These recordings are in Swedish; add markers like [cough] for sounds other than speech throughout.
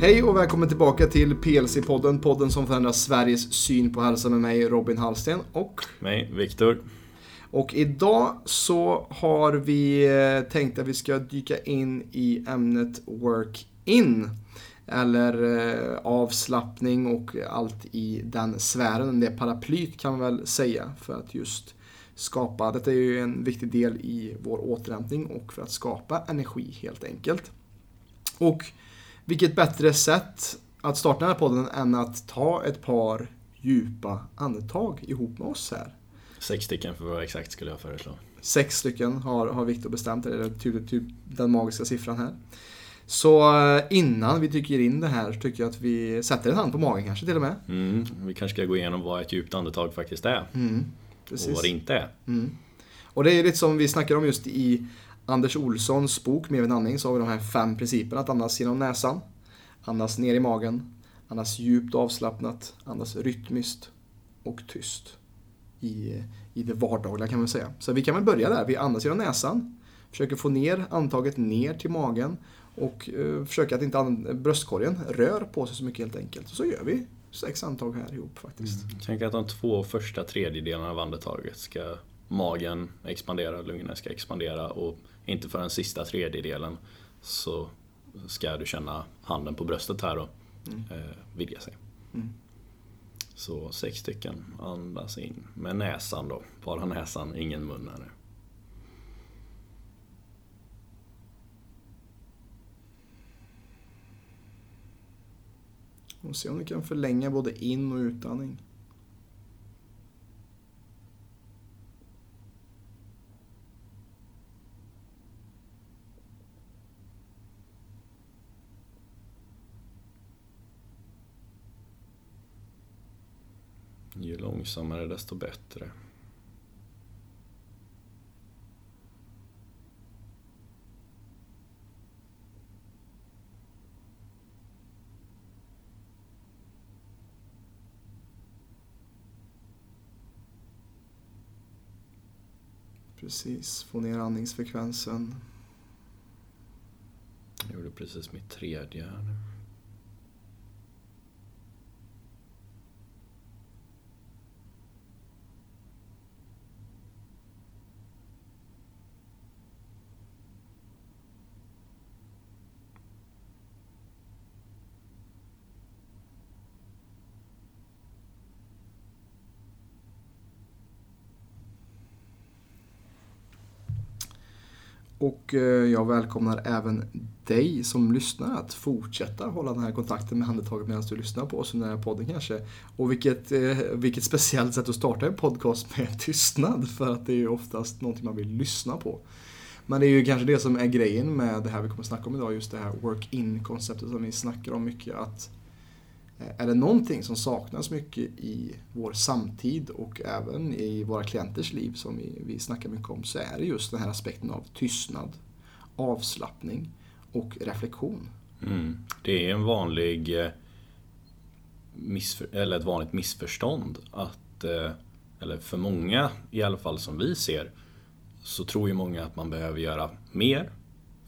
Hej och välkommen tillbaka till PLC-podden, podden som förändrar Sveriges syn på hälsa med mig Robin Hallsten och mig Viktor. Och idag så har vi eh, tänkt att vi ska dyka in i ämnet Work-In. Eller eh, avslappning och allt i den sfären, det paraplyt kan man väl säga. För att just skapa, detta är ju en viktig del i vår återhämtning och för att skapa energi helt enkelt. Och vilket bättre sätt att starta den här podden än att ta ett par djupa andetag ihop med oss här. Sex stycken för att vara exakt skulle jag föreslå. Sex stycken har, har Viktor bestämt, eller typ, typ den magiska siffran här. Så eh, innan vi tycker in det här så tycker jag att vi sätter en hand på magen kanske till och med. Mm, vi kanske ska gå igenom vad ett djupt andetag faktiskt är. Mm, och vad det inte är. Mm. Och det är lite som vi snackar om just i Anders Olssons bok Mer än andning så har vi de här fem principerna. Att andas genom näsan, andas ner i magen, andas djupt och avslappnat, andas rytmiskt och tyst. I, I det vardagliga kan man säga. Så vi kan väl börja där. Vi andas genom näsan, försöker få ner antaget ner till magen och eh, försöker att inte bröstkorgen rör på sig så mycket helt enkelt. Och så gör vi sex andetag här ihop faktiskt. Mm. Tänk att de två första tredjedelarna av andetaget ska magen expandera, lungorna ska expandera och inte för den sista tredjedelen så ska du känna handen på bröstet här och mm. eh, vidga sig. Mm. Så sex stycken, andas in med näsan då, bara näsan, ingen mun här nu. Och se om du kan förlänga både in och utandning. Ju långsammare desto bättre. Precis, få ner andningsfrekvensen. Jag gjorde precis mitt tredje här nu. Och eh, jag välkomnar även dig som lyssnar att fortsätta hålla den här kontakten med handetaget medan du lyssnar på oss under den här podden kanske. Och vilket, eh, vilket speciellt sätt att starta en podcast med [laughs] tystnad för att det är ju oftast någonting man vill lyssna på. Men det är ju kanske det som är grejen med det här vi kommer att snacka om idag, just det här work-in-konceptet som vi snackar om mycket. att är det någonting som saknas mycket i vår samtid och även i våra klienters liv som vi, vi snackar mycket om så är det just den här aspekten av tystnad, avslappning och reflektion. Mm. Det är en vanlig eh, eller ett vanligt missförstånd att, eh, eller för många i alla fall som vi ser, så tror ju många att man behöver göra mer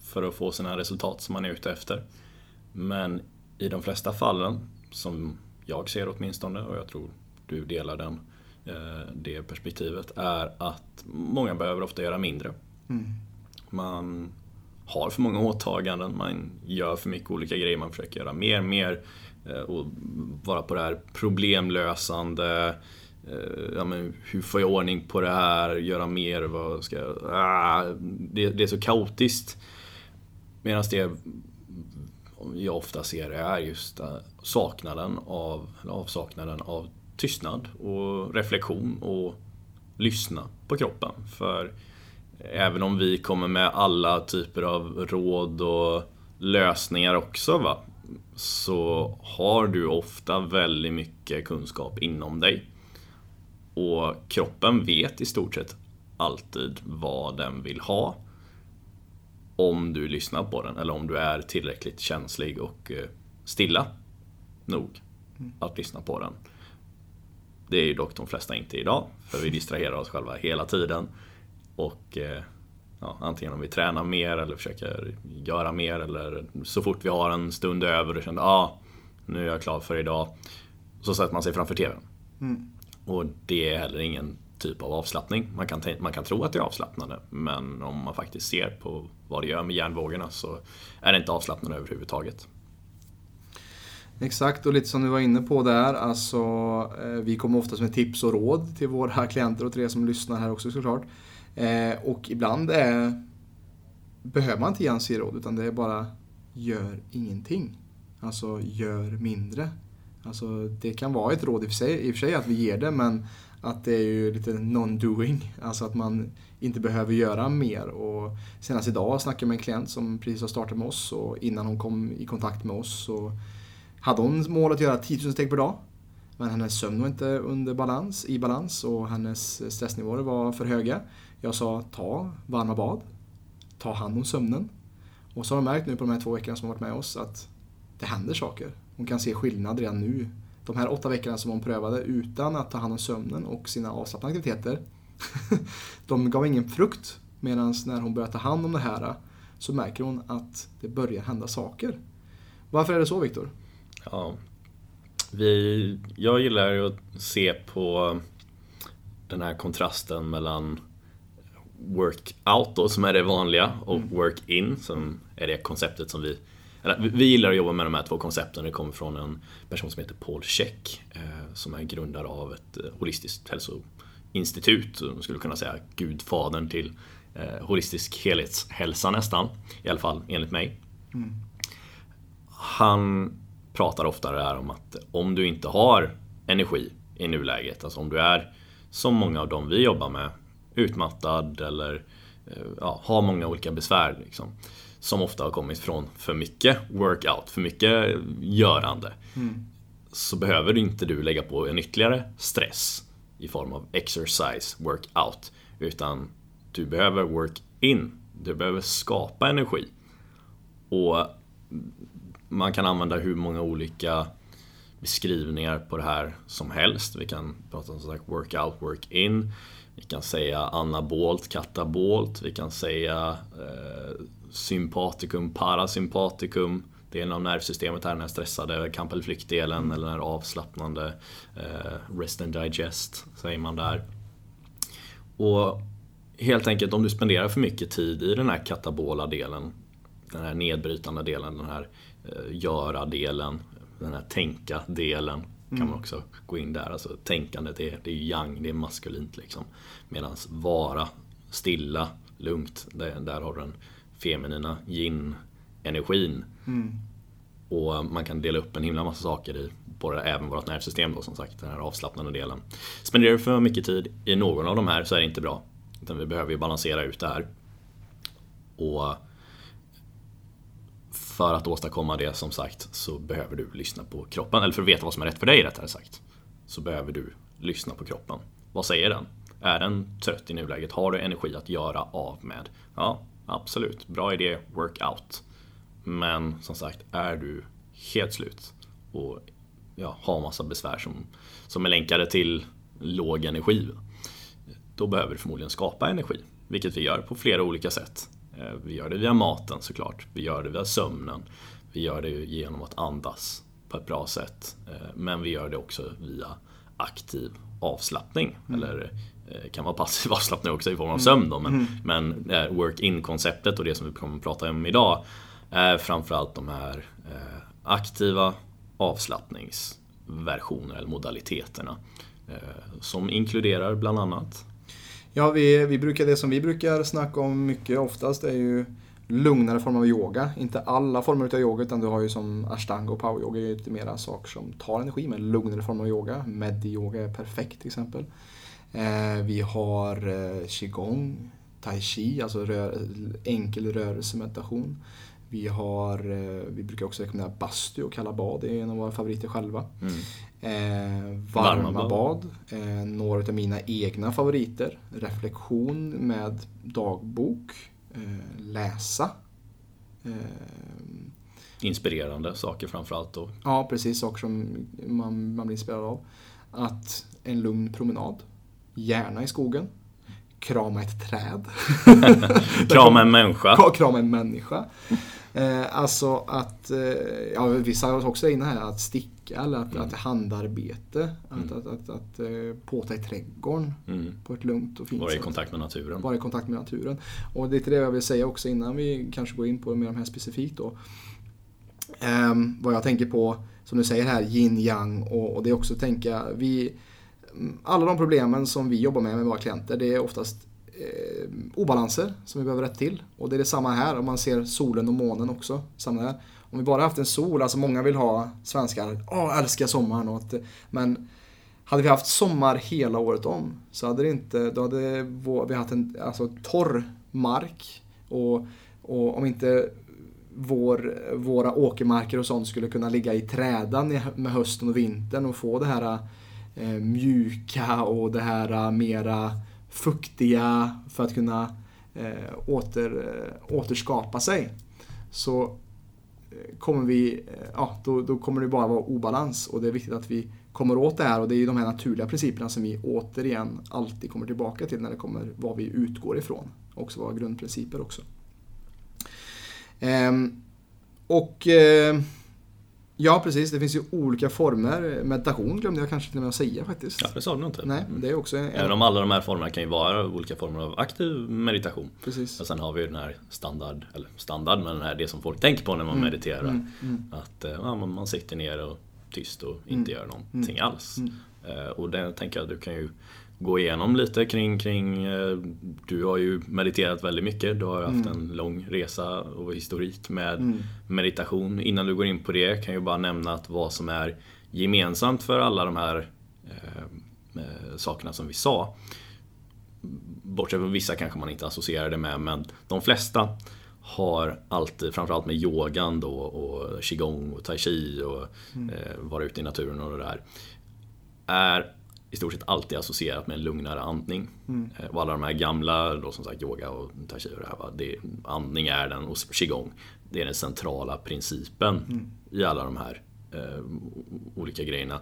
för att få sina resultat som man är ute efter. Men i de flesta fallen som jag ser åtminstone, och jag tror du delar den, eh, det perspektivet, är att många behöver ofta göra mindre. Mm. Man har för många åtaganden, man gör för mycket olika grejer, man försöker göra mer, mer eh, och vara på det här problemlösande, eh, ja, men hur får jag ordning på det här, göra mer, vad ska jag... Ah, det, det är så kaotiskt. Medan det jag ofta ser är just eh, saknaden av, avsaknaden av tystnad och reflektion och lyssna på kroppen. För även om vi kommer med alla typer av råd och lösningar också va, så har du ofta väldigt mycket kunskap inom dig. Och kroppen vet i stort sett alltid vad den vill ha om du lyssnar på den eller om du är tillräckligt känslig och eh, stilla nog mm. att lyssna på den. Det är ju dock de flesta inte idag, för vi distraherar oss själva hela tiden. Och eh, ja, antingen om vi tränar mer eller försöker göra mer eller så fort vi har en stund över och känner ja, ah, nu är jag klar för idag. Så sätter man sig framför TVn. Mm. Och det är heller ingen typ av avslappning. Man kan, man kan tro att det är avslappnande men om man faktiskt ser på vad det gör med hjärnvågorna så är det inte avslappnande överhuvudtaget. Exakt, och lite som du var inne på där, alltså eh, vi kommer ofta med tips och råd till våra [laughs] klienter och till er som lyssnar här också såklart. Eh, och ibland är, behöver man inte ge ens råd utan det är bara gör ingenting. Alltså gör mindre. Alltså det kan vara ett råd i och för sig, i och för sig att vi ger det men att det är ju lite non-doing. Alltså att man inte behöver göra mer. Och senast idag snackade jag med en klient som precis har startat med oss och innan hon kom i kontakt med oss så hade hon mål att göra 10 000 steg per dag. Men hennes sömn var inte under balans, i balans och hennes stressnivåer var för höga. Jag sa ta varma bad, ta hand om sömnen. Och så har hon märkt nu på de här två veckorna som hon varit med oss att det händer saker. Hon kan se skillnad redan nu. De här åtta veckorna som hon prövade utan att ta hand om sömnen och sina avslappnade aktiviteter. [laughs] de gav ingen frukt. Medan när hon börjar ta hand om det här så märker hon att det börjar hända saker. Varför är det så Viktor? Ja, vi, jag gillar ju att se på den här kontrasten mellan work-out då, som är det vanliga och mm. work-in som är det konceptet som vi eller, vi gillar att jobba med de här två koncepten. Det kommer från en person som heter Paul Check eh, som är grundare av ett eh, holistiskt hälsoinstitut. Man skulle kunna säga gudfadern till eh, holistisk helhetshälsa nästan. I alla fall enligt mig. Mm. Han pratar ofta det här om att om du inte har energi i nuläget, alltså om du är som många av dem vi jobbar med, utmattad eller ja, har många olika besvär. Liksom, som ofta har kommit från för mycket workout, för mycket görande. Mm. Så behöver inte du lägga på en ytterligare stress i form av exercise, workout. Utan du behöver work in. Du behöver skapa energi. Och man kan använda hur många olika beskrivningar på det här som helst. Vi kan prata om sagt workout, work in. Vi kan säga anabolt, katabolt. Vi kan säga eh, sympaticum, parasympaticum. Delen av nervsystemet här, den här stressade kamp eller flyktdelen mm. eller den här avslappnande eh, rest and digest, säger man där. Och helt enkelt om du spenderar för mycket tid i den här katabola delen, den här nedbrytande delen, den här Eh, göra-delen, den här tänka-delen kan mm. man också gå in där. Alltså tänkandet är, det är yang, det är maskulint liksom. Medan vara, stilla, lugnt, där, där har du den feminina yin-energin. Mm. Och man kan dela upp en himla massa saker i både, även vårt nervsystem då som sagt, den här avslappnande delen. Spenderar du för mycket tid i någon av de här så är det inte bra. Utan vi behöver ju balansera ut det här. Och för att åstadkomma det som sagt så behöver du lyssna på kroppen. Eller för att veta vad som är rätt för dig rättare sagt. Så behöver du lyssna på kroppen. Vad säger den? Är den trött i nuläget? Har du energi att göra av med? Ja, absolut. Bra idé, work out. Men som sagt, är du helt slut och ja, har massa besvär som, som är länkade till låg energi. Då behöver du förmodligen skapa energi. Vilket vi gör på flera olika sätt. Eh, vi gör det via maten såklart. Vi gör det via sömnen. Vi gör det genom att andas på ett bra sätt. Eh, men vi gör det också via aktiv avslappning. Mm. Eller kan vara passiv avslappning också i form av mm. sömn då. Men, mm. men work-in-konceptet och det som vi kommer att prata om idag är framförallt de här aktiva avslappningsversioner eller modaliteterna. Som inkluderar bland annat Ja, vi, vi brukar, det som vi brukar snacka om mycket oftast är ju lugnare former av yoga. Inte alla former av yoga utan du har ju som ashtanga och power-yoga är lite mera saker som tar energi men lugnare former av yoga. Medi-yoga är perfekt till exempel. Eh, vi har eh, qigong, tai chi, alltså rör, enkel rörelsemeditation. Vi, har, eh, vi brukar också rekommendera bastu och kalla bad, det är en av våra favoriter själva. Mm. Eh, varma, varma, bad, eh, några av mina egna favoriter. Reflektion med dagbok, eh, läsa. Inspirerande saker framförallt då? Ja, precis. Saker som man, man blir inspirerad av. Att en lugn promenad, gärna i skogen. krama ett träd. [laughs] krama en människa. krama en människa. Eh, alltså att, eh, ja vissa har också inne här, att sticka eller att, mm. att handarbete. Att, mm. att, att, att, eh, påta i trädgården mm. på ett lugnt och fint sätt. Vara i kontakt med naturen. Vara i kontakt med naturen. Och det är det jag vill säga också innan vi kanske går in på mer de här specifikt då. Eh, vad jag tänker på, som du säger här, yin yang och, och det är också tänka, vi, alla de problemen som vi jobbar med med våra klienter, det är oftast eh, obalanser som vi behöver rätta till. Och det är detsamma här om man ser solen och månen också. Samma här. Om vi bara haft en sol, alltså många vill ha svenskar, åh älskar sommaren. Och att, men hade vi haft sommar hela året om så hade det inte, då hade vi haft en alltså, torr mark. Och, och om inte vår, våra åkermarker och sånt skulle kunna ligga i trädan med hösten och vintern och få det här Eh, mjuka och det här eh, mera fuktiga för att kunna eh, åter, återskapa sig. Så kommer vi, ja, då, då kommer det bara vara obalans och det är viktigt att vi kommer åt det här och det är ju de här naturliga principerna som vi återigen alltid kommer tillbaka till när det kommer vad vi utgår ifrån. Också våra grundprinciper också. Ehm, och eh, Ja, precis. Det finns ju olika former. Meditation glömde jag kanske till och med att säga faktiskt. Ja, det sa du inte. Nej, det är också en... Även om alla de här formerna kan ju vara olika former av aktiv meditation. Precis. Och sen har vi ju den här standard, eller standard, men den här, det som folk tänker på när man mm. mediterar. Mm. Mm. Att eh, ja, man sitter ner och tyst och inte mm. gör någonting mm. alls. Mm. Eh, och det tänker jag, du kan ju gå igenom lite kring, kring eh, Du har ju mediterat väldigt mycket. Du har haft mm. en lång resa och historik med mm. meditation. Innan du går in på det kan jag bara nämna att vad som är gemensamt för alla de här eh, eh, sakerna som vi sa. Bortsett från vissa kanske man inte associerar det med, men de flesta har alltid, framförallt med yogan då och qigong och tai chi och mm. eh, vara ute i naturen och det där. Är i stort sett alltid associerat med en lugnare andning. Mm. Eh, och alla de här gamla, då som sagt yoga och tai chi och det här, va? Det, andning är den, och qigong, det är den centrala principen mm. i alla de här eh, olika grejerna.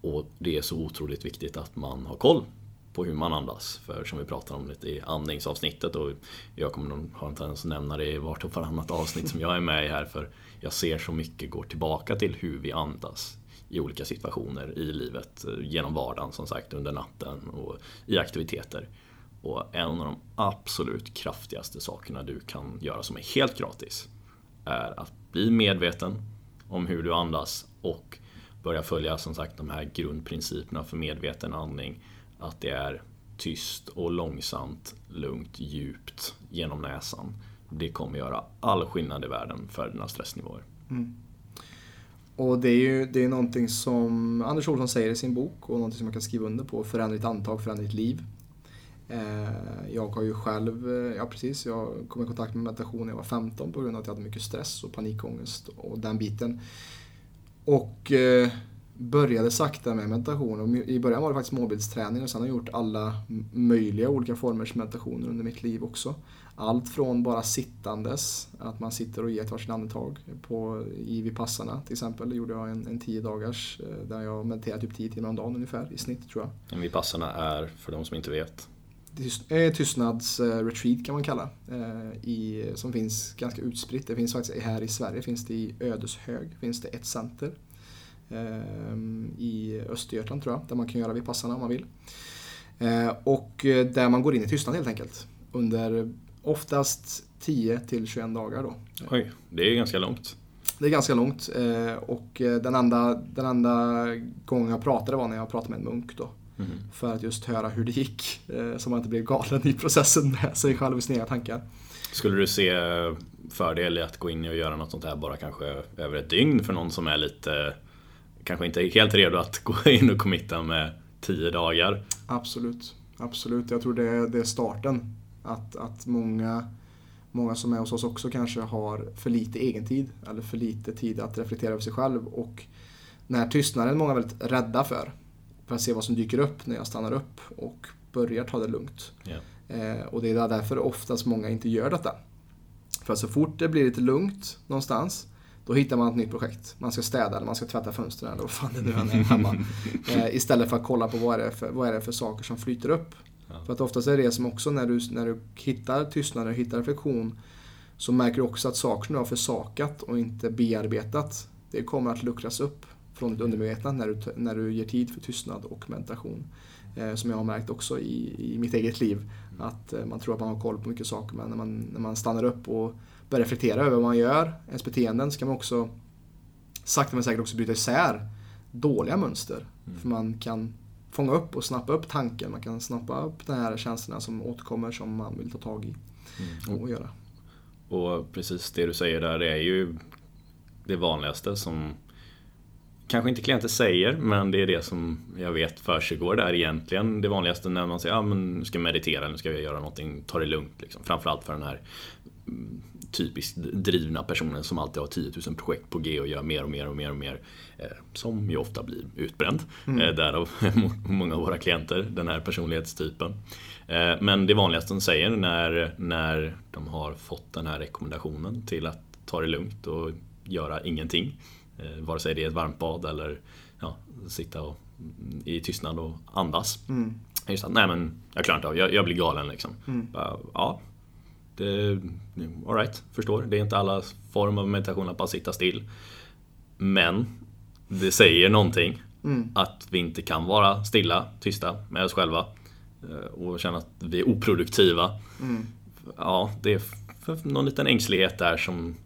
Och det är så otroligt viktigt att man har koll på hur man andas. För som vi pratade om lite i andningsavsnittet och jag kommer nog ha en tendens att nämna det i vart och varannat avsnitt som jag är med i här för jag ser så mycket går tillbaka till hur vi andas i olika situationer i livet. Eh, genom vardagen som sagt, under natten och i aktiviteter. Och en av de absolut kraftigaste sakerna du kan göra som är helt gratis är att bli medveten om hur du andas och börja följa som sagt de här grundprinciperna för medveten andning. Att det är tyst och långsamt, lugnt, djupt genom näsan. Det kommer göra all skillnad i världen för dina stressnivåer. Mm. Och det är ju det är någonting som Anders Olsson säger i sin bok och någonting som man kan skriva under på. Förändra ditt antag, förändra ditt liv. Eh, jag har ju själv, eh, ja precis, jag kom i kontakt med meditation när jag var 15 på grund av att jag hade mycket stress och panikångest och den biten. Och eh, började sakta med meditation. I början var det faktiskt målbildsträning och sen har jag gjort alla möjliga olika formers meditationer under mitt liv också. Allt från bara sittandes, att man sitter och ger ett varsitt andetag på, i Vipassana till exempel. Det gjorde jag en, en tio dagars eh, där jag mediterade typ 10 timmar om dagen ungefär i snitt tror jag. En Vipassana är, för de som inte vet? Tystnadsretreat kan man kalla eh, i, som finns ganska utspritt. Det finns faktiskt här i Sverige finns det i Ödeshög finns det ett center eh, i Östergötland tror jag, där man kan göra Vipassana om man vill. Och där man går in i tystnad helt enkelt under Oftast 10 till 21 dagar då. Oj, det är ganska långt. Det är ganska långt eh, och eh, den enda, den enda gången jag pratade var när jag pratade med en munk då. Mm. För att just höra hur det gick, eh, så man inte blev galen i processen med sig själv och sina tankar. Skulle du se fördel i att gå in och göra något sånt här bara kanske över ett dygn för någon som är lite, kanske inte helt redo att gå in och committa med 10 dagar? Absolut, absolut. Jag tror det är, det är starten att, att många, många som är hos oss också kanske har för lite egentid eller för lite tid att reflektera över sig själv. Och den här tystnaden är många väldigt rädda för. För att se vad som dyker upp när jag stannar upp och börjar ta det lugnt. Yeah. Eh, och det är därför oftast många inte gör detta. För så fort det blir lite lugnt någonstans då hittar man ett nytt projekt. Man ska städa eller man ska tvätta fönstren eller vad fan det nu är hemma. [laughs] Eh, istället för att kolla på vad är, det för, vad är det för saker som flyter upp Ja. För att oftast är det som också när du, när du hittar tystnad, när du hittar reflektion, så märker du också att saker som du har försakat och inte bearbetat, det kommer att luckras upp från ditt undermedvetna när du, när du ger tid för tystnad och meditation. Eh, som jag har märkt också i, i mitt eget liv. Att eh, man tror att man har koll på mycket saker men när man, när man stannar upp och börjar reflektera över vad man gör, ens beteenden, så kan man också sakta men säkert också bryta isär dåliga mönster. Mm. För man kan fånga upp och snappa upp tanken, man kan snappa upp de här känslorna som återkommer som man vill ta tag i Mm. och göra. Och precis det du säger där, det är ju det vanligaste som kanske inte klienter säger, men det är det som jag vet försiggår där egentligen. Det vanligaste när man säger att ah, men nu ska meditera, nu ska jag göra någonting, ta det lugnt. Liksom. Framförallt för den här typiskt drivna personen som alltid har 10 000 projekt på G och gör mer och mer och mer och mer. Eh, som ju ofta blir utbränd. Mm. Eh, därav [laughs] många av våra klienter, den här personlighetstypen. Eh, men det vanligaste de säger när, när de har fått den här rekommendationen till att ta det lugnt och göra ingenting. Vare sig det är ett varmt bad eller ja, sitta och, i tystnad och andas. Mm. Just att, nej men jag klarar inte av, jag, jag blir galen liksom. Mm. Bara, ja, det, alright, förstår. Det är inte alla form av meditation att bara sitta still. Men det säger någonting Mm. att vi inte kan vara stilla, tysta med oss själva eh, och känna att vi är oproduktiva. Mm. Ja, det är någon liten ängslighet där som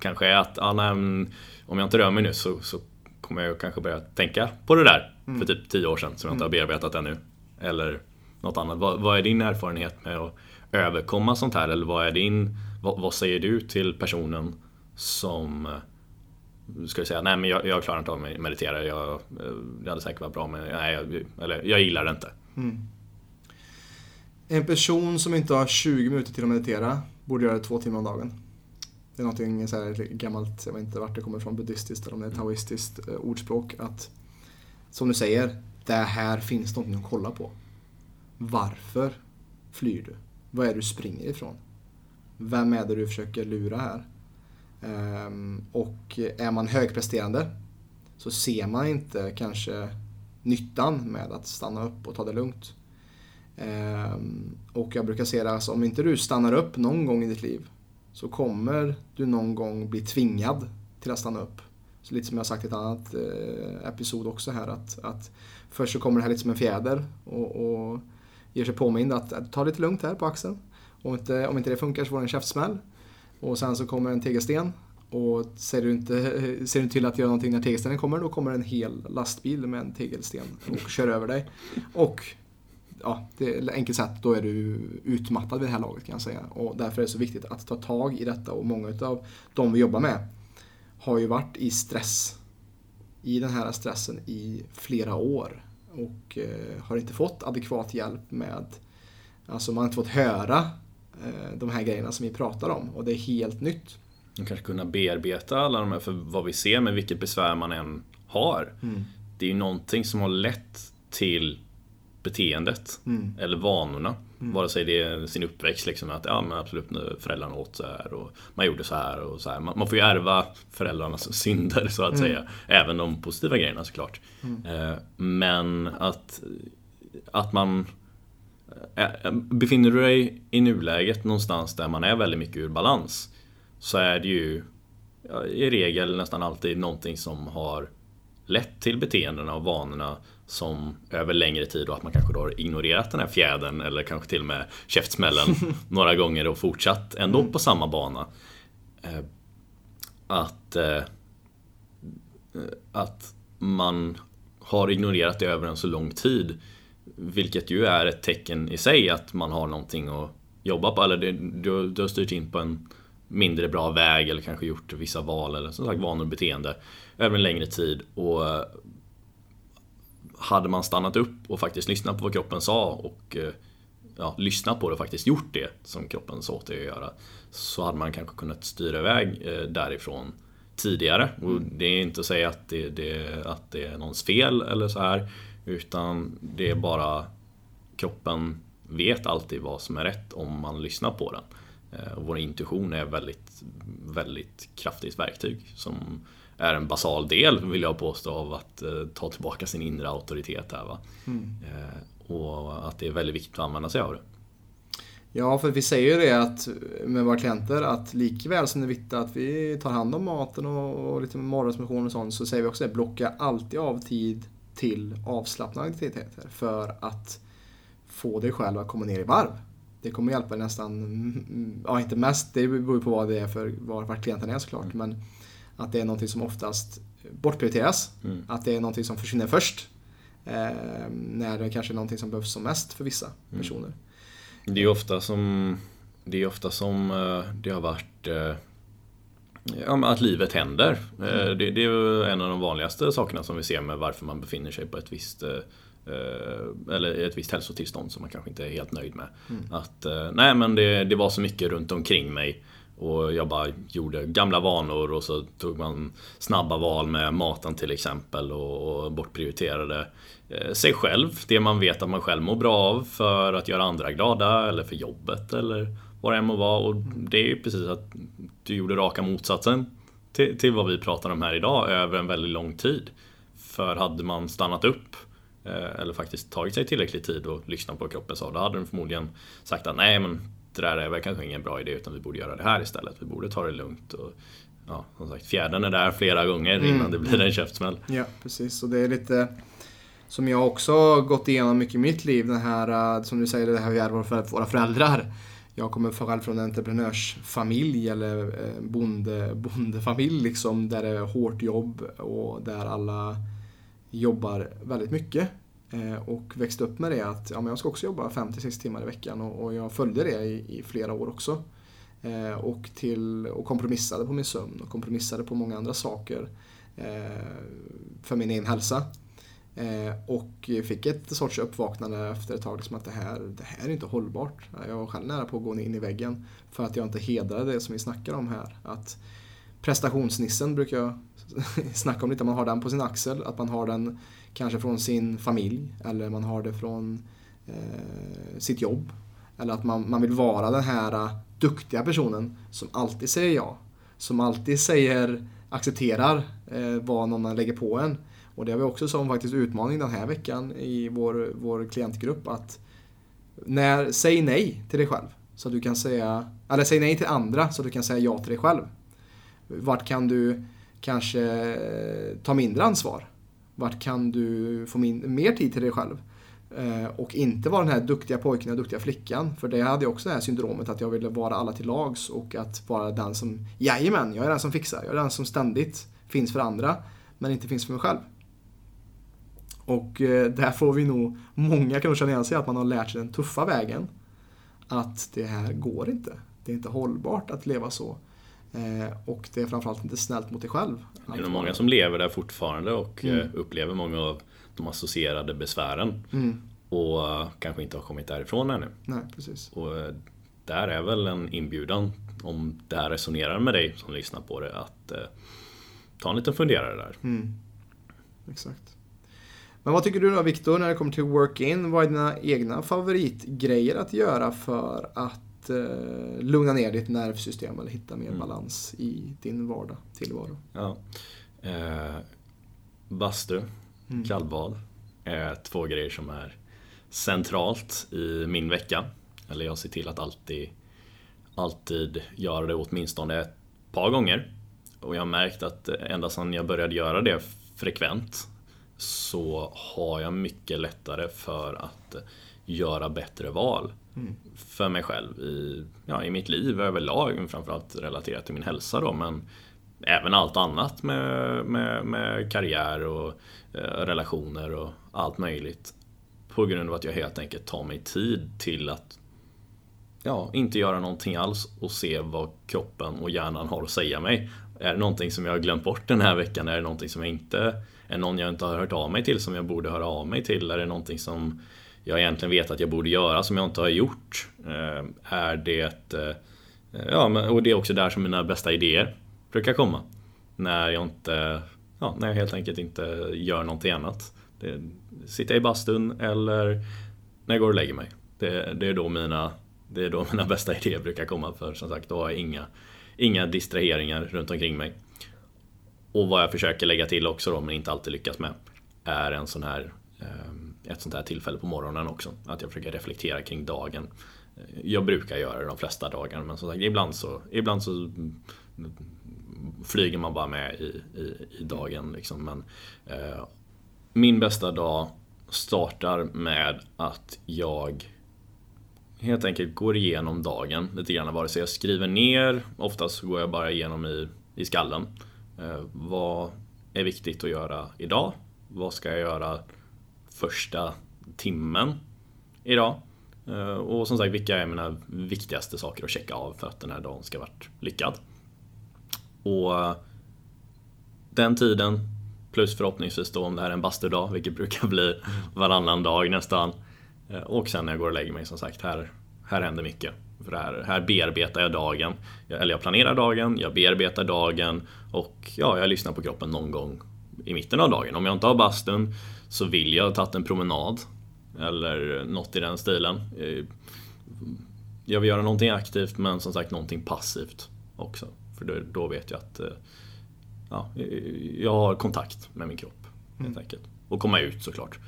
kanske är att ah, nej, om jag inte rör mig nu så, så kommer jag kanske börja tänka på det där för typ tio år sedan som jag inte har bearbetat ännu. Eller något annat. Vad, vad är din erfarenhet med att överkomma sånt här? Eller vad är din, vad, vad säger du till personen som eh, ska säga nej men jag, jag klarar inte av att meditera, jag, eh, det hade säkert varit bra men nej, jag, eller, jag gillar det inte. En person som inte har 20 minuter till att meditera borde göra det två timmar om dagen. Det är någonting så här gammalt, jag vet inte vart det kommer ifrån, buddhistiskt eller om det är taoistiskt eh, ordspråk. Att, som du säger, det här finns någonting att kolla på. Varför flyr du? Vad är det du springer ifrån? Vem är det du försöker lura här? Ehm, och är man högpresterande så ser man inte kanske nyttan med att stanna upp och ta det lugnt. Ehm, och jag brukar säga att alltså, om inte du stannar upp någon gång i ditt liv så kommer du någon gång bli tvingad till att stanna upp. Så lite som jag sagt i ett annat eh, episod också här att, att först så kommer det här lite som en fjäder och, och ger sig påmind att, att ta det lite lugnt här på axeln. Och inte, om inte det funkar så får du en käftsmäll. Och sen så kommer en tegelsten och ser du inte ser du inte till att göra någonting när tegelstenen kommer, då kommer en hel lastbil med en tegelsten och kör över dig. Och ja, det är enkelt sagt, då är du utmattad vid det här laget kan jag säga. Och därför är det så viktigt att ta tag i detta och många av de vi jobbar med har ju varit i stress. I den här stressen i flera år. Och eh, har inte fått adekvat hjälp med, alltså man har inte fått höra eh, de här grejerna som vi pratar om. Och det är helt nytt. Och kanske kunna bearbeta alla de här, för vad vi ser med vilket besvär man än har. Det är ju någonting som har lett till beteendet Mm. eller vanorna. Vare sig det är sin uppväxt, liksom, att ja, men absolut, nu föräldrarna åt så här och man gjorde så här och så här. Man, man får ju ärva föräldrarnas [laughs] synder så att säga. Även de positiva grejerna såklart. Eh, men att, att man eh, Befinner du dig i nuläget någonstans där man är väldigt mycket ur balans så är det ju i regel nästan alltid någonting som har lett till beteendena och vanorna som över längre tid och att man kanske då har ignorerat den här fjädern eller kanske till och med käftsmällen [laughs] några gånger och fortsatt ändå på samma bana. Eh, Att, eh, att man har ignorerat det över en så lång tid vilket ju är ett tecken i sig att man har någonting att jobba på eller du, du har styrt in på en mindre bra väg eller kanske gjort vissa val eller som sagt vanor och beteende över en längre tid och eh, hade man stannat upp och faktiskt lyssnat på vad kroppen sa och eh, ja, lyssnat på det och faktiskt gjort det som kroppen sa åt dig att göra så hade man kanske kunnat styra iväg eh, därifrån tidigare. Och det är inte att säga att det, det, att det är någons fel eller så här utan det är bara kroppen vet alltid vad som är rätt om man lyssnar på den. Eh, Och vår intuition är väldigt, väldigt kraftigt verktyg som är en basal del, vill jag påstå, av att eh, ta tillbaka sin inre auktoritet här. Va? Eh, Och att det är väldigt viktigt att använda sig av det. Ja, för vi säger ju det att, med våra klienter att likväl som det är viktigt att vi tar hand om maten och, och lite morgonsmotion och sånt så säger vi också det, blocka alltid av tid till avslappnade aktiviteter för att få dig själv att komma ner i varv. Det kommer hjälpa nästan, ja inte mest, det beror ju på vad det är för var klienten är såklart, mm. men att det är någonting som oftast bortprioriteras. Mm. Att det är någonting som försvinner först. Eh, när det kanske är någonting som behövs som mest för vissa mm. personer. Det är ofta som det är ofta som eh, det har varit eh, Ja, att livet händer. Eh, mm. Det, det, är en av de vanligaste sakerna som vi ser med varför man befinner sig på ett visst eller ett visst hälsotillstånd som man kanske inte är helt nöjd med. Mm. Att nej men det, det var så mycket runt omkring mig och jag bara gjorde gamla vanor och så tog man snabba val med maten till exempel och, och bortprioriterade eh, sig själv. Det man vet att man själv mår bra av för att göra andra glada eller för jobbet eller vad det än må vara. Och det är ju precis att du gjorde raka motsatsen till, till vad vi pratar om här idag över en väldigt lång tid. För hade man stannat upp eh, eller faktiskt tagit sig tillräcklig tid och lyssnat på kroppen så då hade den förmodligen sagt att nej men det där är väl kanske ingen bra idé utan vi borde göra det här istället. Vi borde ta det lugnt. Och, ja, som sagt, fjädern är där flera gånger mm. innan det blir en käftsmäll. Ja, precis. Och det är lite som jag också har gått igenom mycket i mitt liv. Den här, äh, som du säger, det här vi är våra föräldrar. Jag kommer själv från en entreprenörsfamilj eller äh, bonde, bondefamilj liksom, där det är hårt jobb och där alla jobbar väldigt mycket. Eh, och växte upp med det att ja, men jag ska också jobba 5-6 timmar i veckan och, och jag följde det i, i flera år också. Eh, och, till, och kompromissade på min sömn och kompromissade på många andra saker eh, för min egen hälsa. Eh, och fick ett sorts uppvaknande efter ett tag, liksom att det här, det här är inte hållbart. Jag var själv nära på att gå in i väggen för att jag inte hedrade det som vi snackar om här. Att prestationsnissen brukar jag [laughs] snacka om lite, man har den på sin axel, att man har den kanske från sin familj eller man har det från eh, sitt jobb. Eller att man, man vill vara den här uh, duktiga personen som alltid säger ja. Som alltid säger, accepterar eh, vad någon lägger på en. Och det har vi också som faktiskt utmaning den här veckan i vår, vår klientgrupp att när, säg nej till dig själv. Så att du kan säga, eller säg nej till andra så att du kan säga ja till dig själv. Vart kan du kanske ta mindre ansvar? Vart kan du få min, mer tid till dig själv? Eh, och inte vara den här duktiga pojken och duktiga flickan. För det hade jag också det här syndromet att jag ville vara alla till lags och att vara den som, jajamän, jag är den som fixar. Jag är den som ständigt finns för andra, men inte finns för mig själv. Och eh, där får vi nog, många kan nog känna igen sig att man har lärt sig den tuffa vägen. Att det här går inte. Det är inte hållbart att leva så. Eh, och det är framförallt inte snällt mot dig själv. Det är nog många som lever där fortfarande och mm. Eh, upplever många av de associerade besvären. Mm. Och eh, kanske inte har kommit därifrån ännu. Nej, precis. Och där är väl en inbjudan, om det här resonerar med dig som lyssnar på det, att ta en liten funderare där. Mm. Exakt. Men vad tycker du då Viktor när det kommer till work-in? Vad är dina egna favoritgrejer att göra för att eh, lugna ner ditt nervsystem eller hitta mer mm. balans i din vardag, tillvaro. Ja. Eh, bastu, mm. kallbad är två grejer som är centralt i min vecka. Eller jag ser till att alltid, alltid göra det åtminstone ett par gånger. Och jag har märkt att ända sedan jag började göra det frekvent så har jag mycket lättare för att göra bättre val mm. för mig själv i, ja, i mitt liv överlag, framförallt relaterat till min hälsa då, men även allt annat med, med, med karriär och eh, relationer och allt möjligt. På grund av att jag helt enkelt tar mig tid till att ja, inte göra någonting alls och se vad kroppen och hjärnan har att säga mig. Är det någonting som jag har glömt bort den här veckan? Är det någonting som jag inte är någon jag inte har hört av mig till som jag borde höra av mig till? Är det någonting som jag egentligen vet att jag borde göra som jag inte har gjort? Eh, är det... Eh, ja, och det är också där som mina bästa idéer brukar komma. När jag inte... Ja, när jag helt enkelt inte gör någonting annat. Det, sitta i bastun eller när jag går och lägger mig. Det, det, är då mina, det är då mina bästa idéer brukar komma för som sagt, då har jag inga, inga distraheringar runt omkring mig. Och vad jag försöker lägga till också då, men inte alltid lyckas med, är en sån här eh, ett sånt här tillfälle på morgonen också. Att jag försöker reflektera kring dagen. Jag brukar göra det de flesta dagar men som sagt ibland så, ibland så flyger man bara med i, i, i dagen. Liksom. Men, eh, min bästa dag startar med att jag helt enkelt går igenom dagen lite grann. Vare sig jag skriver ner, oftast går jag bara igenom i, i skallen. Eh, vad är viktigt att göra idag? Vad ska jag göra första timmen idag? Eh, och som sagt, vilka är mina viktigaste saker att checka av för att den här dagen ska vara lyckad? Och eh, den tiden, plus förhoppningsvis då om det här är en bastudag, vilket brukar [laughs] bli varannan dag nästan. Eh, och sen när jag går och lägger mig, som sagt, här, här händer mycket. För här, här bearbetar jag dagen. Eller jag planerar dagen, jag bearbetar dagen och ja, jag lyssnar på kroppen någon gång i mitten av dagen. Om jag inte har bastun så vill jag ha tagit en promenad. Eller något i den stilen. Eh, jag vill göra någonting aktivt men som sagt någonting passivt också. För då, då vet jag att eh, ja, jag har kontakt med min kropp. Helt mm. enkelt. Och komma ut såklart.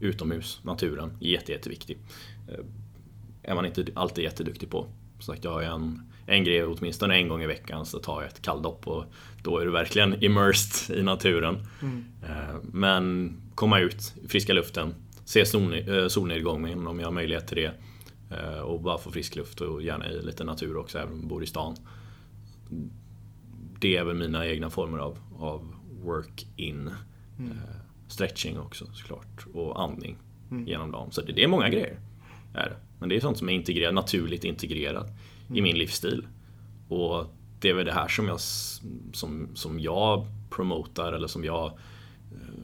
Utomhus, naturen, jätte, jätteviktig. Eh, är man inte alltid jätteduktig på. Som sagt, jag har en, en grej åtminstone en gång i veckan så tar jag ett kalldopp och då är du verkligen immersed i naturen. Mm. Men komma ut i friska luften, se solnedgången om jag har möjlighet till det. Och bara få frisk luft och gärna i lite natur också, även om man bor i stan det är väl mina egna former av, av work-in. Mm. Eh, stretching också såklart och andning mm. genom dagen. Så det, det, är många grejer. Är Men det är sånt som är integrerat, naturligt integrerat mm. i min livsstil. Och det är väl det här som jag, som, som jag promotar eller som jag eh,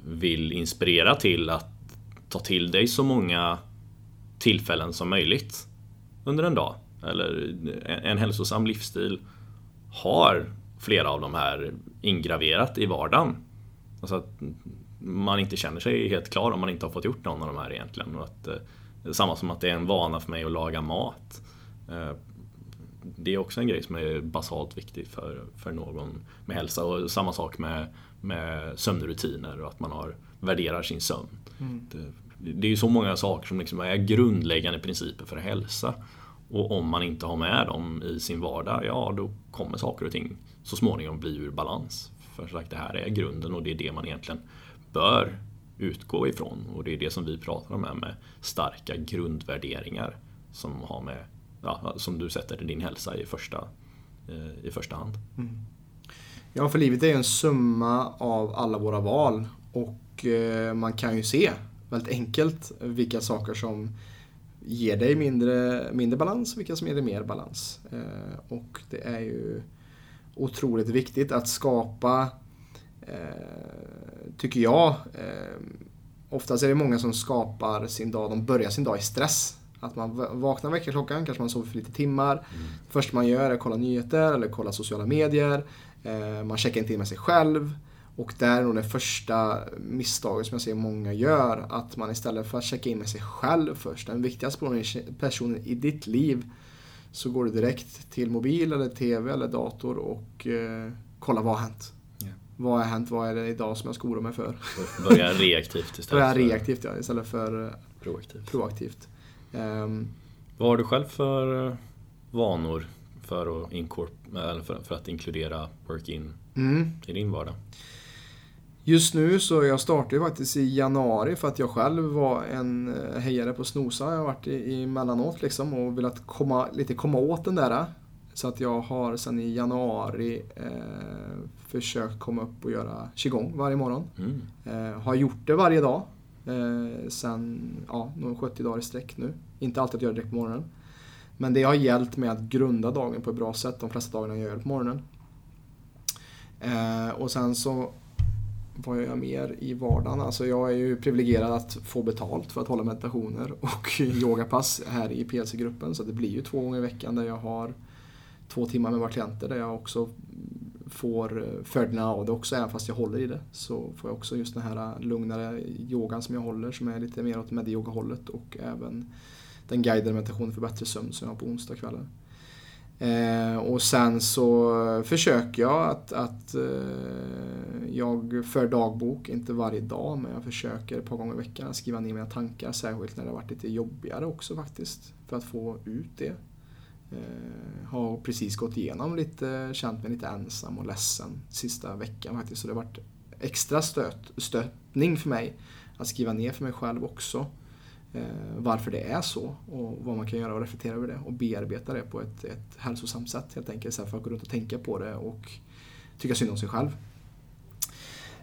vill inspirera till att ta till dig så många tillfällen som möjligt under en dag. Eller en, en hälsosam livsstil har flera av de här ingraverat i vardagen. Alltså att man inte känner sig helt klar om man inte har fått gjort någon av de här egentligen. Och att, eh, samma som att det är en vana för mig att laga mat. Det är också en grej som är basalt viktig för, för någon med hälsa. Och samma sak med, med sömnrutiner och att man har, värderar sin sömn. Mm. Det, det är ju så många saker som liksom är grundläggande principer för hälsa. Och om man inte har med dem i sin vardag, ja då kommer saker och ting så småningom bli ur balans. För sagt, det här är grunden och det är det man egentligen bör utgå ifrån. Och det är det som vi pratar om här med starka grundvärderingar som har med, ja, som du sätter din hälsa i första, eh, i första hand. Mm. Ja, för livet är ju en summa av alla våra val och eh, man kan ju se väldigt enkelt vilka saker som ger dig mindre, mindre balans och vilka som ger dig mer balans. Eh, och det är ju otroligt viktigt att skapa, tycker jag, oftast är det många som skapar sin dag, de börjar sin dag i stress. Att man vaknar väckarklockan, kanske man sover för lite timmar. Mm. Det första man gör är att kolla nyheter eller kolla sociala medier. Eh, man checkar inte in med sig själv. Och där är nog det första misstaget som jag ser många gör. Att man istället för att checka in med sig själv först, den viktigaste personen i ditt liv, så går du direkt till mobil eller TV eller dator och eh, kollar vad har hänt. Yeah. Vad har hänt? Vad är det idag som jag ska oroa mig för? Börja reaktivt istället Börja reaktivt ja, istället för eh, proaktivt. proaktivt. Um, vad har du själv för eh, vanor för att, inkorp- för, för att inkludera work-in mm. i din vardag? Just nu så jag startade faktiskt i januari för att jag själv var en eh, hejare på snosa. Jag har varit i, emellanåt liksom och velat komma, lite komma åt den där. Så att jag har sedan i januari eh, försökt komma upp och göra qigong varje morgon. Mm. Eh, har gjort det varje dag. Eh, sen ja, 70 dagar i sträck nu. Inte alltid att göra det direkt på morgonen. Men det har hjälpt mig att grunda dagen på ett bra sätt de flesta dagarna jag gör det på morgonen. Eh, och sen så vad gör jag mer i vardagen? Alltså jag är ju privilegierad att få betalt för att hålla meditationer [laughs] och yogapass här i PLC-gruppen. Så det blir ju två gånger i veckan där jag har två timmar med våra klienter där jag också får eh, följderna av det också, även fast jag håller i det. Så får jag också just den här lugnare yogan som jag håller som är lite mer åt medyoga-hållet och även den guidade meditationen för bättre sömn som jag har på onsdagskvällar. Eh, och sen så försöker jag att, att eh, jag för dagbok, inte varje dag, men jag försöker ett par gånger i veckan skriva ner mina tankar, särskilt när det har varit lite jobbigare också faktiskt, för att få ut det. Eh, har precis gått igenom lite, känt mig lite ensam och ledsen sista veckan faktiskt, så det har varit extra stöt, stötning för mig att skriva ner för mig själv också eh, Eh, varför det är så och vad man kan göra och reflektera över det och bearbeta det på ett, ett hälsosamt sätt helt enkelt. Så för att gå runt och tänka på det och tycka synd om sig själv.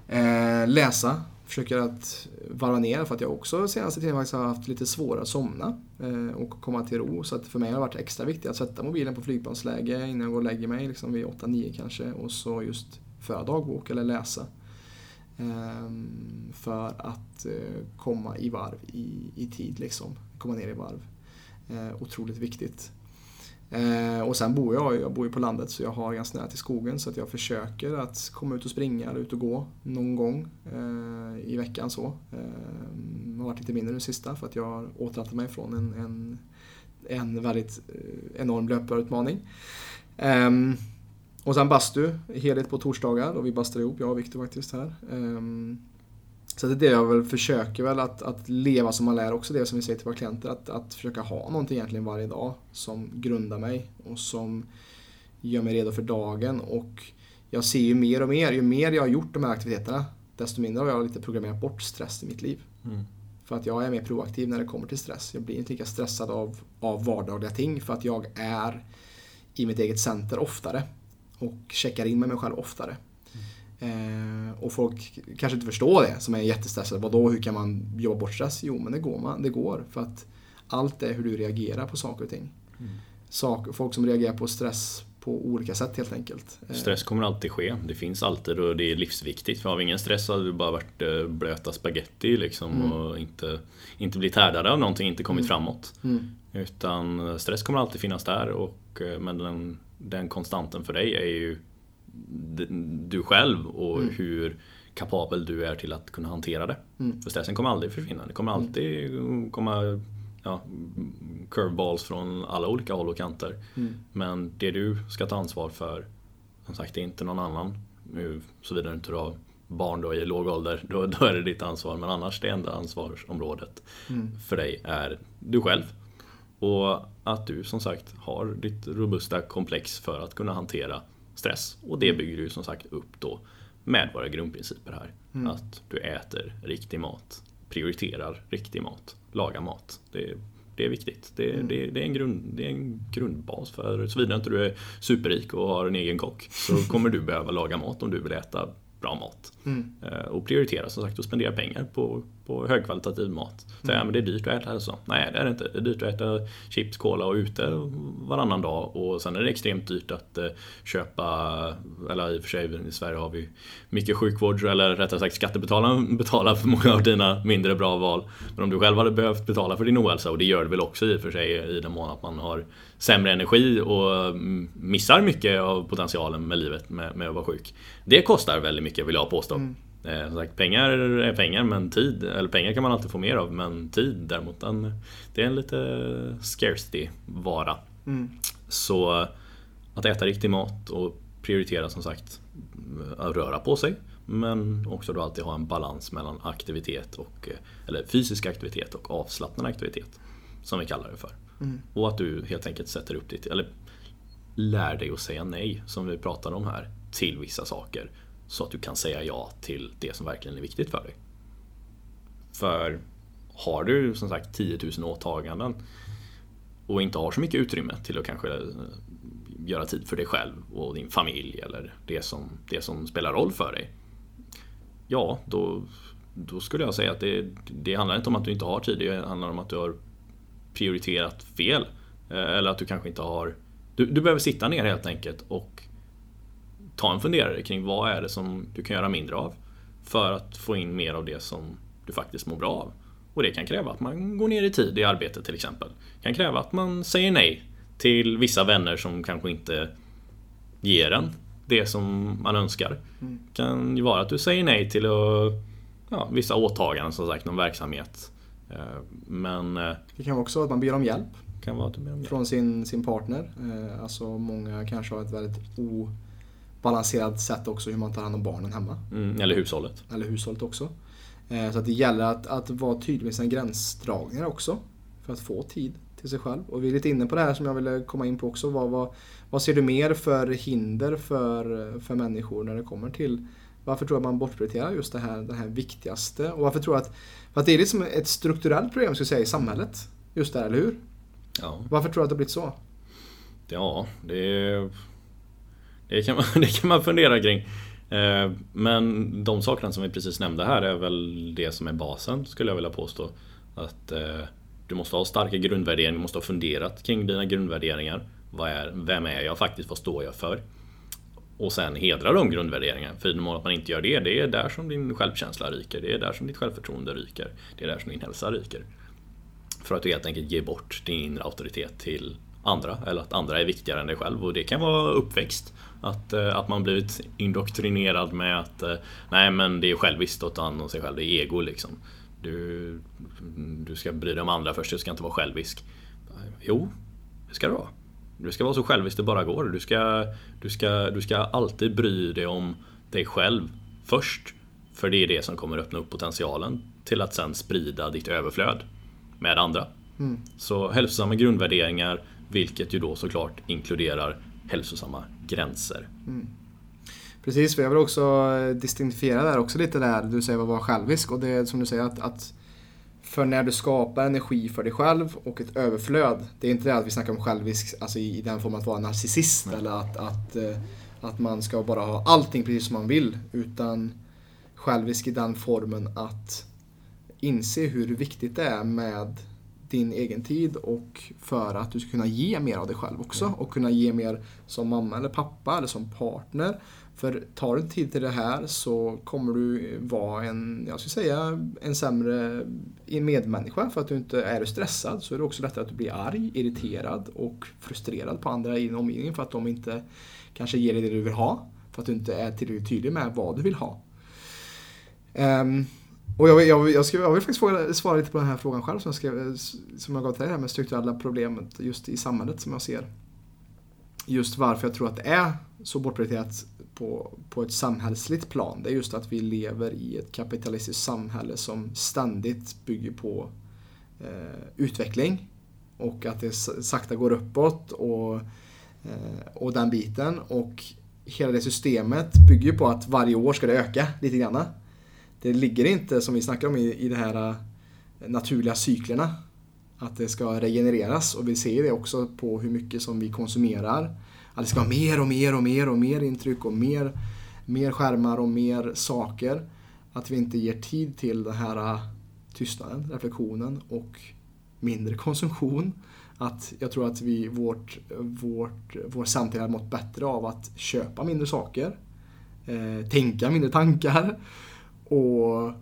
Eh, läsa, försöker att varva ner för att jag också senaste tiden faktiskt har haft lite svårare att somna eh, och komma till ro. Så att för mig har det varit extra viktigt att sätta mobilen på flygplansläge innan jag går och lägger mig liksom vid 8-9 kanske och så just föra dagbok eller läsa. Ehm, för att eh, komma i varv i, i tid, liksom. komma ner i varv. Eh, otroligt viktigt. Eh, och sen bor jag, jag bor ju på landet så jag har ganska nära till skogen så att jag försöker att komma ut och springa eller ut och gå någon gång i veckan. så. Det har varit lite mindre nu sista för att jag har återhämtat mig från en, en, en väldigt enorm löparutmaning. Ehm, och sen bastu, helhet på torsdagar och vi bastar ihop, jag och Viktor faktiskt här. Um, så det är det jag väl försöker väl att, att leva som man lär, också det som vi säger till våra klienter, att, att försöka ha någonting egentligen varje dag som grundar mig och som gör mig redo för dagen. Och jag ser ju mer och mer, ju mer jag har gjort de här aktiviteterna, desto mindre har jag lite programmerat bort stress i mitt liv. Mm. För att jag är mer proaktiv när det kommer till stress. Jag blir inte lika stressad av, av vardagliga ting för att jag är i mitt eget center oftare och checkar in med mig själv oftare. Mm. Eh, och folk kanske inte förstår det som är jättestressade. Vadå, hur kan man jobba bort stress? Jo, men det går, man, det går för att allt är hur du reagerar på saker och ting. Mm. Sak, folk som reagerar på stress på olika sätt helt enkelt. Eh. Stress kommer alltid ske. Det finns alltid och det är livsviktigt. För har vi ingen stress hade du bara varit eh, blöta spaghetti liksom mm. och inte, inte blivit härdade av någonting, inte kommit mm. framåt. Mm. Utan stress kommer alltid finnas där och, eh, men den den konstanten för dig är ju du själv och mm. hur kapabel du är till att kunna hantera det. Mm. För stressen kommer aldrig försvinna. Det kommer mm. alltid komma ja, curveballs från alla olika håll och kanter. Mm. Men det du ska ta ansvar för, som sagt, det är inte någon annan. Såvida du inte har barn då i låg ålder, då, då är det ditt ansvar. Men annars det enda ansvarsområdet mm. för dig är du själv. Och att du som sagt har ditt robusta komplex för att kunna hantera stress. Och det mm. bygger du som sagt upp då med våra grundprinciper här. Mm. Att du äter riktig mat, prioriterar riktig mat, lagar mat. Det, det är viktigt. Det, mm. det, det, är en grund, det är en grundbas för såvida inte du är superrik och har en egen kock så [laughs] kommer du behöva laga mat om du vill äta bra mat. Mm. Eh, och prioritera som sagt och spendera pengar på, på högkvalitativ mat. Säga mm. men det är dyrt att äta hälsa. Nej det är det inte. Det är dyrt att äta chips, cola och ute varannan dag. Och sen är det extremt dyrt att eh, köpa, eller i och för sig i Sverige har vi mycket sjukvård, eller rättare sagt skattebetalarna [laughs] betalar för många av dina mindre bra val. Men om du själv hade behövt betala för din ohälsa, och det gör du väl också i och för sig i den mån att man har sämre energi och missar mycket av potentialen med livet med, med att vara sjuk. Det kostar väldigt mycket vill jag påstå. Mm. Eh, som sagt, pengar är pengar, men tid, eller pengar kan man alltid få mer av, men tid däremot, den, det är en lite scarcity vara. Mm. Så att äta riktig mat och prioritera som sagt att röra på sig, men också då alltid ha en balans mellan aktivitet och, eller fysisk aktivitet och avslappnad aktivitet, som vi kallar det för. Mm. Och att du helt enkelt sätter upp ditt, eller lär dig att säga nej, som vi pratade om här, till vissa saker. Så att du kan säga ja till det som verkligen är viktigt för dig. För har du som sagt 10 000 åtaganden och inte har så mycket utrymme till att kanske eh, göra tid för dig själv och din familj eller det som, det som spelar roll för dig. Ja, då, då skulle jag säga att det, det handlar inte om att du inte har tid, det handlar om att du har prioriterat fel. Eh, eller att du kanske inte har... Du, du behöver sitta ner helt enkelt och ta en funderare kring vad är det som du kan göra mindre av för att få in mer av det som du faktiskt mår bra av. Och det kan kräva att man går ner i tid i arbetet till exempel. Det kan kräva att man säger nej till vissa vänner som kanske inte ger en det som man önskar. Mm. Det kan ju vara att du säger nej till att, ja, vissa åtaganden, som sagt, någon verksamhet. Eh, men... Eh, det kan också vara att man ber om hjälp. Kan vara att du ber om hjälp. Från sin, sin partner. Eh, alltså många kanske har ett väldigt o balanserat sätt också hur man tar hand om barnen hemma. Mm, eller hushållet. Eller hushållet också. Eh, så att det gäller att, att vara tydlig med sina gränsdragningar också. För att få tid till sig själv. Och vi är lite inne på det här som jag ville komma in på också. Vad, vad, vad ser du mer för hinder för, för människor när det kommer till varför tror jag man bortprioriterar just det här, det här viktigaste? Och varför tror jag att, för att det är liksom ett strukturellt problem jag säga, i samhället. Just det här, eller hur? Ja. Varför tror du att det har blivit så? Ja, det, det, kan man, [laughs] det kan man fundera kring. Eh, men de sakerna som vi precis nämnde här är väl det som är basen skulle jag vilja påstå. Att eh, du måste ha starka grundvärderingar, du måste ha funderat kring dina grundvärderingar. Vad är, vem är jag faktiskt? Vad står jag för? Och sen hedra de grundvärderingarna. För i den mån att man inte gör det, det är där som din självkänsla ryker. Det är där som ditt självförtroende ryker. Det är där som din hälsa ryker. För att du helt enkelt ger bort din inre auktoritet till andra. Eller att andra är viktigare än dig själv. Och det kan vara uppväxt. Att, eh, att man blivit indoktrinerad med att eh, nej men det är själviskt att ta hand om sig själv. Det är ego liksom. Du, du ska bry dig om andra först, du ska inte vara självisk. Jo, det ska du vara. Du ska vara så självisk det bara går. Du ska, du, ska, du ska alltid bry dig om dig själv först. För det är det som kommer öppna upp potentialen till att sen sprida ditt överflöd med andra. Mm. Så hälsosamma grundvärderingar, vilket ju då såklart inkluderar hälsosamma gränser. Mm. Precis, för jag vill också distinktifiera där också lite där du säger att vara självisk och det är som du säger att, att för när du skapar energi för dig själv och ett överflöd. Det är inte det att vi snackar om självisk alltså i, den formen att vara narcissist Nej. eller att, att, eh, att man ska bara ha allting precis som man vill. Utan självisk i den formen att inse hur viktigt det är med din egen tid och för att du ska kunna ge mer av dig själv också. Mm. Och kunna ge mer som mamma eller pappa eller som partner. För tar du tid till det här så kommer du vara en, jag skulle säga, en sämre medmänniska. För att du inte är stressad så är det också lättare att du blir arg, irriterad och frustrerad på andra i din omgivning för att de inte kanske ger dig det du vill ha. För att du inte är tillräckligt tydlig med vad du vill ha. Um, och jag, jag, jag, ska, jag vill faktiskt fråga, svara lite på den här frågan själv som jag, skrev, eh, som jag gav till dig här med strukturella problemet just i samhället som jag ser. Just varför jag tror att det är så bortprioriterat på, på ett samhällsligt plan. Det är just att vi lever i ett kapitalistiskt samhälle som ständigt bygger på eh, utveckling och att det sakta går uppåt och, eh, och den biten. Och hela det systemet bygger på att varje år ska det öka lite grann. Det ligger inte, som vi snackar om, i, i de här eh, naturliga cyklerna. Att det ska regenereras och vi ser det också på hur mycket som vi konsumerar att det ska vara mer och mer och mer och mer intryck och mer, mer skärmar och mer saker. Att vi inte ger tid till den här eh, tystnaden, reflektionen och mindre konsumtion. Att jag tror att vi, vårt, vårt, vår samtid har mått bättre av att köpa mindre saker, eh, tänka mindre tankar och,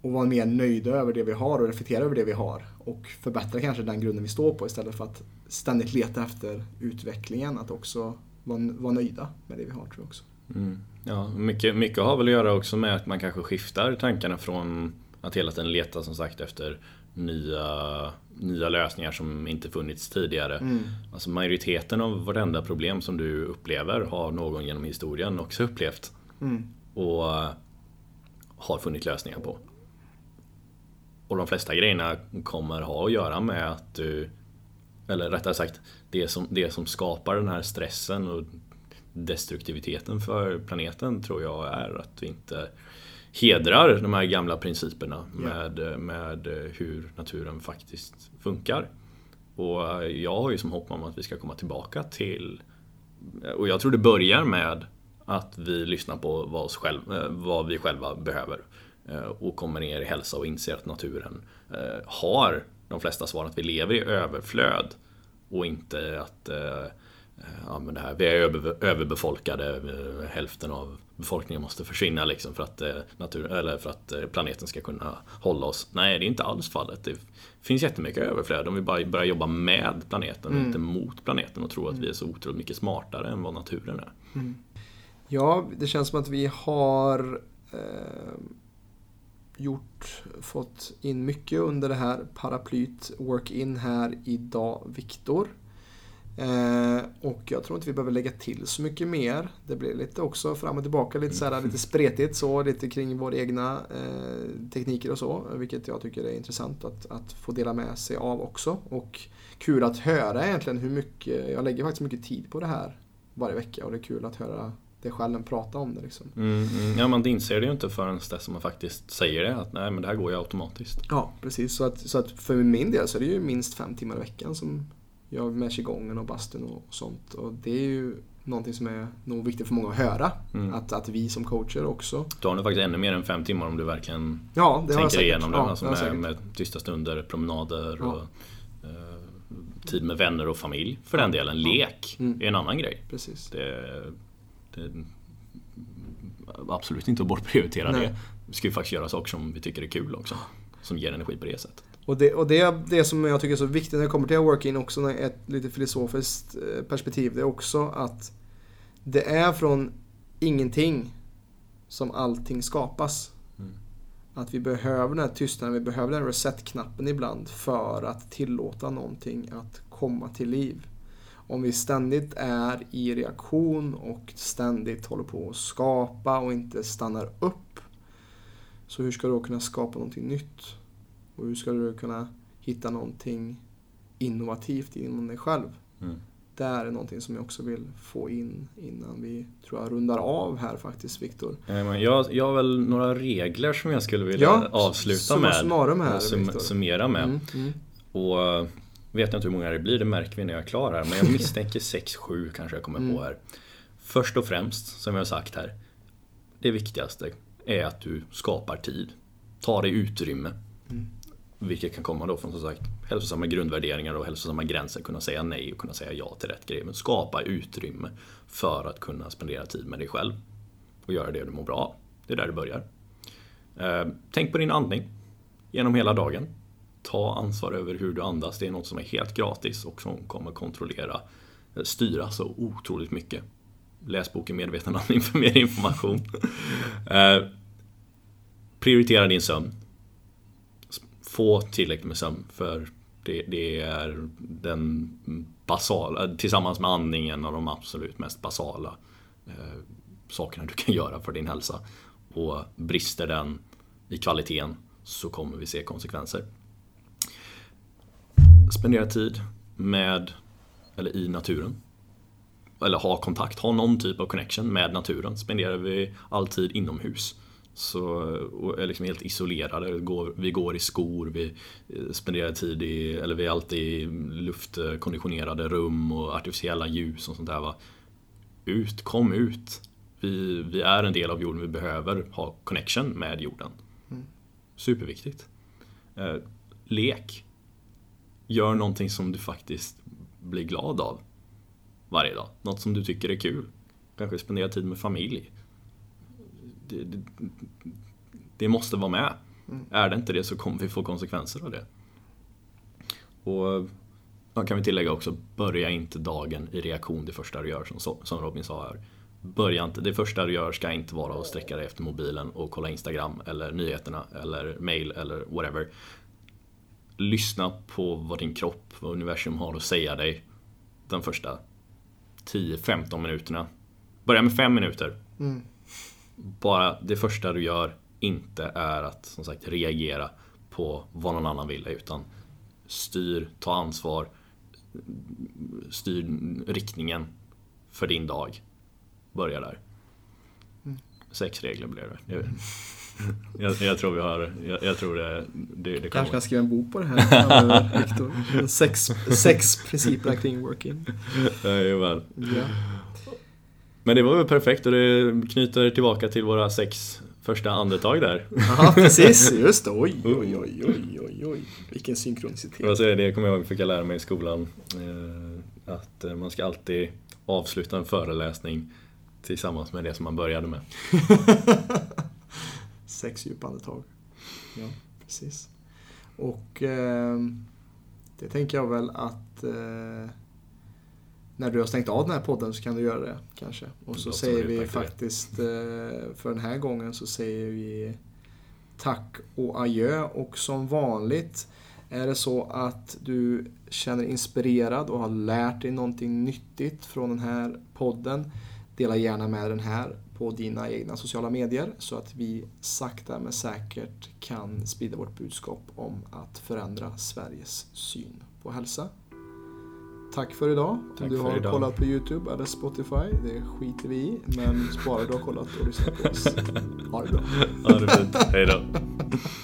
och vara mer nöjda över det vi har och reflektera över det vi har. Och förbättra kanske den grunden vi står på istället för att ständigt leta efter utvecklingen. Att också vara, vara nöjda med det vi har tror jag också. Mm. Ja, mycket, mycket har väl att göra också med att man kanske skiftar tankarna från att hela tiden leta som sagt efter nya, nya lösningar som inte funnits tidigare. Mm. Alltså majoriteten av varenda problem som du upplever har någon genom historien också upplevt. Mm. Och har funnit lösningar på. Och de flesta grejerna kommer ha att göra med att du eller rättare sagt, det som, det som skapar den här stressen och destruktiviteten för planeten tror jag är att vi inte hedrar de här gamla principerna med, med hur naturen faktiskt funkar. Och jag har ju som hopp om att vi ska komma tillbaka till och jag tror det börjar med att vi lyssnar på vad, själv, vad vi själva behöver och kommer ner i hälsa och inser att naturen eh, har de flesta svar att vi lever i överflöd och inte att eh, ja, men det här, vi är över, överbefolkade, eh, hälften av befolkningen måste försvinna liksom för att, eh, natur, eller för att planeten ska kunna hålla oss. Nej, det är inte alls fallet. Det finns jättemycket överflöd om vi bara börjar jobba med planeten och mm. inte mot planeten och tro att vi är så otroligt mycket smartare än vad naturen är. Mm. Ja, det känns som att vi har eh, gjort, fått in mycket under det här paraplyt Work In här idag, Viktor. Eh, och jag tror inte vi behöver lägga till så mycket mer. Det blir lite också fram och tillbaka, lite, så här, lite spretigt så, lite kring våra egna eh, tekniker och så. Vilket jag tycker är intressant att, att få dela med sig av också. Och kul att höra egentligen hur mycket, jag lägger faktiskt mycket tid på det här varje vecka och det är kul att höra det själv prata om det. Liksom. Mm, mm. Ja, man inser det ju inte förrän dess man faktiskt säger det, att nej men det här går ju automatiskt. Ja, precis. Så att, så att för min del så är det ju minst fem timmar i veckan som jag med qigong och bastun och sånt. Och det är ju någonting som är nog viktigt för många att höra. Mm. Att, att vi som coacher också. Då har du faktiskt ännu mer än fem timmar om du verkligen ja, det tänker igenom det. Ja, alltså med, med tysta stunder, promenader ja. och eh, tid med vänner och familj. För den delen, lek mm. är en annan grej. Precis. Det, det, absolut inte att bortprioritera Nej. det. Vi ska ju faktiskt göra saker som vi tycker är kul också. Som ger energi på det sättet. Och det, och det, det som jag tycker är så viktigt när det kommer till working också, ett lite filosofiskt eh, perspektiv, det är också att det är från ingenting som allting skapas. Mm. Att vi behöver den här tystnaden, vi behöver den reset-knappen ibland för att tillåta någonting att komma till liv. Om vi ständigt är i reaktion och ständigt håller på att skapa och inte stannar upp. Så hur ska du då kunna skapa någonting nytt? Och hur ska du kunna hitta någonting innovativt inom dig själv? Mm. Det är någonting som jag också vill få in innan vi tror jag rundar av här faktiskt, Viktor. Jag, jag har väl några regler som jag skulle vilja ja, avsluta med. Här, sum, summera med. Mm, mm. Och vet jag inte hur många det blir, det märker vi när jag är klar här. Men jag misstänker [laughs] 6-7 kanske jag kommer mm. på här. Först och främst, som jag har sagt här. Det viktigaste är att du skapar tid. Ta dig utrymme. Mm. Vilket kan komma då från som sagt hälsosamma grundvärderingar och hälsosamma gränser. Kunna säga nej och kunna säga ja till rätt grejer. Men skapa utrymme för att kunna spendera tid med dig själv. Och göra det du mår bra av. Det är där det börjar. Eh, tänk på din andning genom hela dagen. Ta ansvar över hur du andas. Det är något som är helt gratis och som kommer kontrollera, eh, styra så otroligt mycket. Läs boken Medveten andning för mer information. [laughs] Eh, prioritera din sömn få tillräckligt med sömn. För det, det, är den basala, tillsammans med andningen, av de absolut mest basala eh, sakerna du kan göra för din hälsa. Och brister den i kvaliteten så kommer vi se konsekvenser. Spendera tid med, eller i naturen. Eller ha kontakt, ha någon typ av connection med naturen. Spenderar vi all tid inomhus så, och är liksom helt isolerade. Vi går, vi går i skor, vi eh, spenderar tid i, eller vi är alltid i luftkonditionerade rum och artificiella ljus och sånt där. Va? Ut, kom ut! Vi, vi är en del av jorden, vi behöver ha connection med jorden. Mm. Superviktigt. Eh, lek. Gör någonting som du faktiskt blir glad av varje dag. Något som du tycker är kul. Kanske spendera tid med familj det, det, det måste vara med. Mm. Är det inte det så kommer vi få konsekvenser av det. Och då kan vi tillägga också, börja inte dagen i reaktion det första du gör, som, som Robin sa här. Börja inte, det första du gör ska inte vara att sträcka dig efter mobilen och kolla Instagram eller nyheterna eller mail eller whatever. Lyssna på vad din kropp, vad universum har att säga dig de första 10-15 minuterna. Börja med 5 minuter. Mm bara det första du gör inte är att som sagt reagera på vad någon annan vill utan styr, ta ansvar, styr riktningen för din dag. Börja där. Mm. Sex regler blir det. Jag, [laughs] jag, jag, tror vi har, jag, jag tror det, det, det Kanske kan skriva en bok på det här Viktor. Sex, sex principerna kring working. Jajamän. Ja. Men det var väl perfekt och det knyter tillbaka till våra sex första andetag där. Ja, precis. Just det. Oj, oj, oj, oj, oj, oj. Vilken synkronicitet. Vad säger det kommer jag ihåg fick jag lära mig i skolan. Eh, att eh, man ska alltid avsluta en föreläsning tillsammans med det som man började med. [laughs] Sex djupa andetag. Ja, precis. Och eh, det tänker jag väl att eh, när du har stängt av den här podden så kan du göra det kanske. Och så säger vi faktiskt, eh, för den här gången så säger vi tack och adjö och som vanligt Är det så att du känner dig inspirerad och har lärt dig någonting nyttigt från den här podden, dela gärna med den här på dina egna sociala medier så att vi sakta men säkert kan sprida vårt budskap om att förändra Sveriges syn på hälsa. Tack för idag. Tack Om du har idag. kollat på YouTube eller Spotify, det skiter vi i. Men bara du har kollat och lyssnat på oss. [laughs] Ha det bra. Ha det fint. Hej då. [laughs]